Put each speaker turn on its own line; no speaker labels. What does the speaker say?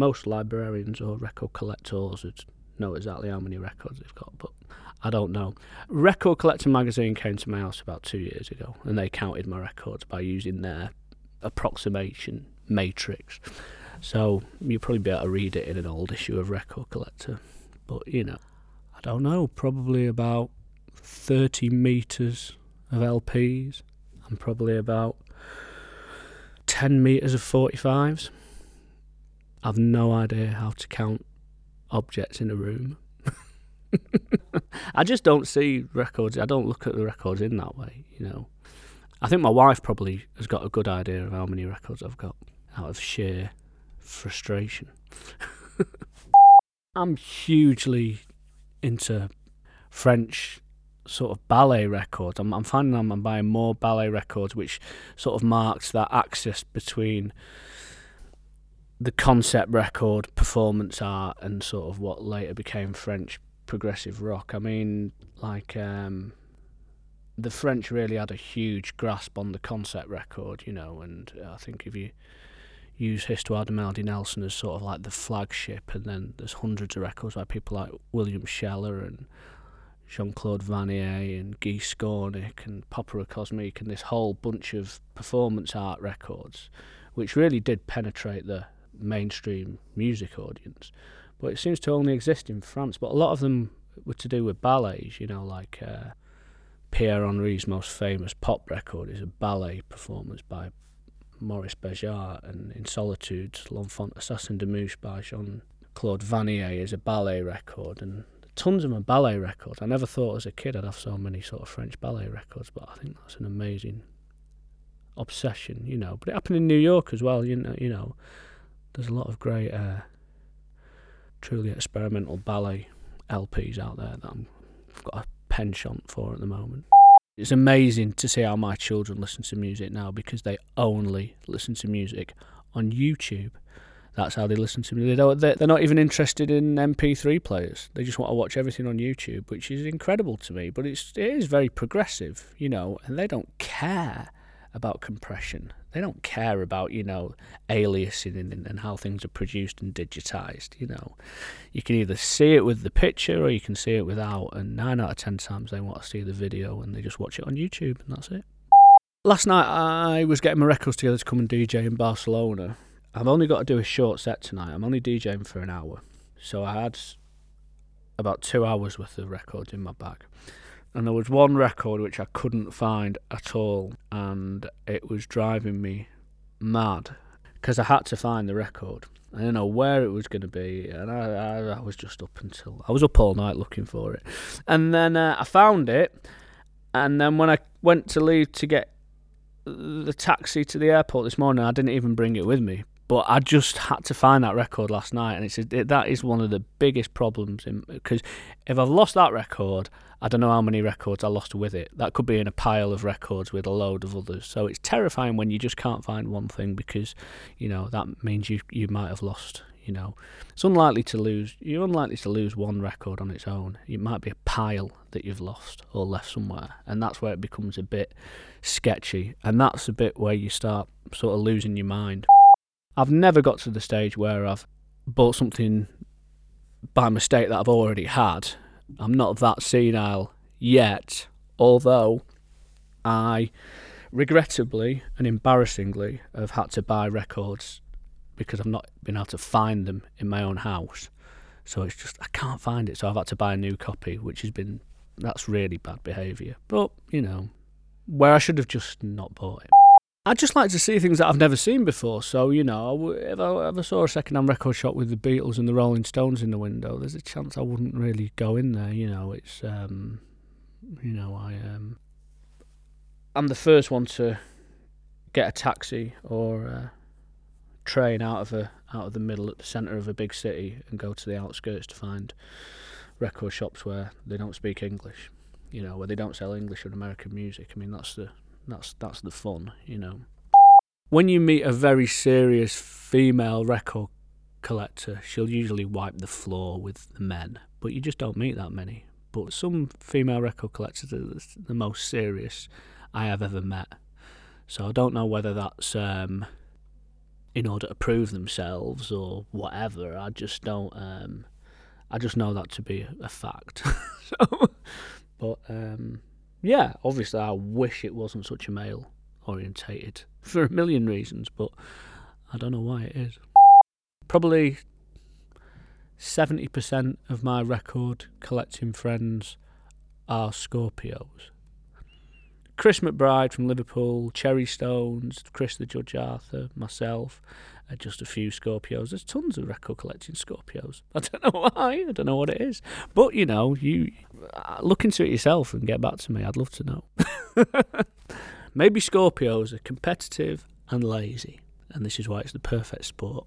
most librarians or record collectors would know exactly how many records they've got, but I don't know. Record Collector magazine came to my house about two years ago, and they counted my records by using their approximation matrix. So you'll probably be able to read it in an old issue of Record Collector. But you know, I don't know, probably about 30 meters of LPs and probably about 10 meters of 45s. I've no idea how to count objects in a room. I just don't see records. I don't look at the records in that way, you know. I think my wife probably has got a good idea of how many records I've got out of sheer frustration. I'm hugely into French sort of ballet records. I'm, I'm finding I'm, I'm buying more ballet records, which sort of marks that axis between the concept record, performance art, and sort of what later became French progressive rock. I mean, like um, the French really had a huge grasp on the concept record, you know, and I think if you use Histoire de Melody Nelson as sort of like the flagship, and then there's hundreds of records by people like William Sheller and Jean Claude Vannier and Guy Skornik and Popera Cosmique and this whole bunch of performance art records, which really did penetrate the mainstream music audience. But it seems to only exist in France. But a lot of them were to do with ballets, you know, like uh, Pierre Henry's most famous pop record is a ballet performance by Maurice Béjart, and In Solitude, L'Enfant Assassin des Mouches by Jean Claude Vannier is a ballet record, and tons of them ballet records. I never thought as a kid I'd have so many sort of French ballet records, but I think that's an amazing obsession, you know. But it happened in New York as well, you know. You know, there's a lot of great, uh, truly experimental ballet LPs out there that I'm, I've got a penchant for at the moment. It's amazing to see how my children listen to music now because they only listen to music on YouTube. That's how they listen to me. They they're not even interested in MP3 players. They just want to watch everything on YouTube, which is incredible to me. But it's it is very progressive, you know, and they don't care about compression. They don't care about, you know, aliasing and, and how things are produced and digitized, you know. You can either see it with the picture or you can see it without, and nine out of ten times they want to see the video and they just watch it on YouTube and that's it. Last night I was getting my records together to come and DJ in Barcelona. I've only got to do a short set tonight. I'm only DJing for an hour. So I had about two hours worth of records in my bag and there was one record which I couldn't find at all, and it was driving me mad because I had to find the record. I didn't know where it was going to be, and I, I, I, was just up until I was up all night looking for it, and then uh, I found it, and then when I went to leave to get the taxi to the airport this morning, I didn't even bring it with me. But I just had to find that record last night, and it's a, it, that is one of the biggest problems because if I've lost that record, I don't know how many records I lost with it. That could be in a pile of records with a load of others. So it's terrifying when you just can't find one thing because, you know, that means you you might have lost. You know, it's unlikely to lose. You're unlikely to lose one record on its own. It might be a pile that you've lost or left somewhere, and that's where it becomes a bit sketchy. And that's a bit where you start sort of losing your mind. I've never got to the stage where I've bought something by mistake that I've already had I'm not that senile yet, although I regrettably and embarrassingly have had to buy records because I've not been able to find them in my own house. So it's just I can't find it, so I've had to buy a new copy, which has been that's really bad behaviour. But you know, where I should have just not bought it. I just like to see things that I've never seen before. So you know, if I ever saw a second-hand record shop with the Beatles and the Rolling Stones in the window, there's a chance I wouldn't really go in there. You know, it's um, you know, I um, I'm the first one to get a taxi or a train out of a out of the middle at the centre of a big city and go to the outskirts to find record shops where they don't speak English. You know, where they don't sell English or American music. I mean, that's the that's that's the fun, you know. When you meet a very serious female record collector, she'll usually wipe the floor with the men, but you just don't meet that many. But some female record collectors are the most serious I have ever met. So I don't know whether that's um, in order to prove themselves or whatever. I just don't. Um, I just know that to be a fact. so, but um, yeah, obviously, I wish it wasn't such a male orientated for a million reasons, but I don't know why it is. Probably 70% of my record collecting friends are Scorpios. Chris McBride from Liverpool, Cherrystones, Chris the Judge Arthur, myself, uh, just a few Scorpios. There's tons of record collecting Scorpios. I don't know why. I don't know what it is. But, you know, you uh, look into it yourself and get back to me. I'd love to know. Maybe Scorpios are competitive and lazy, and this is why it's the perfect sport.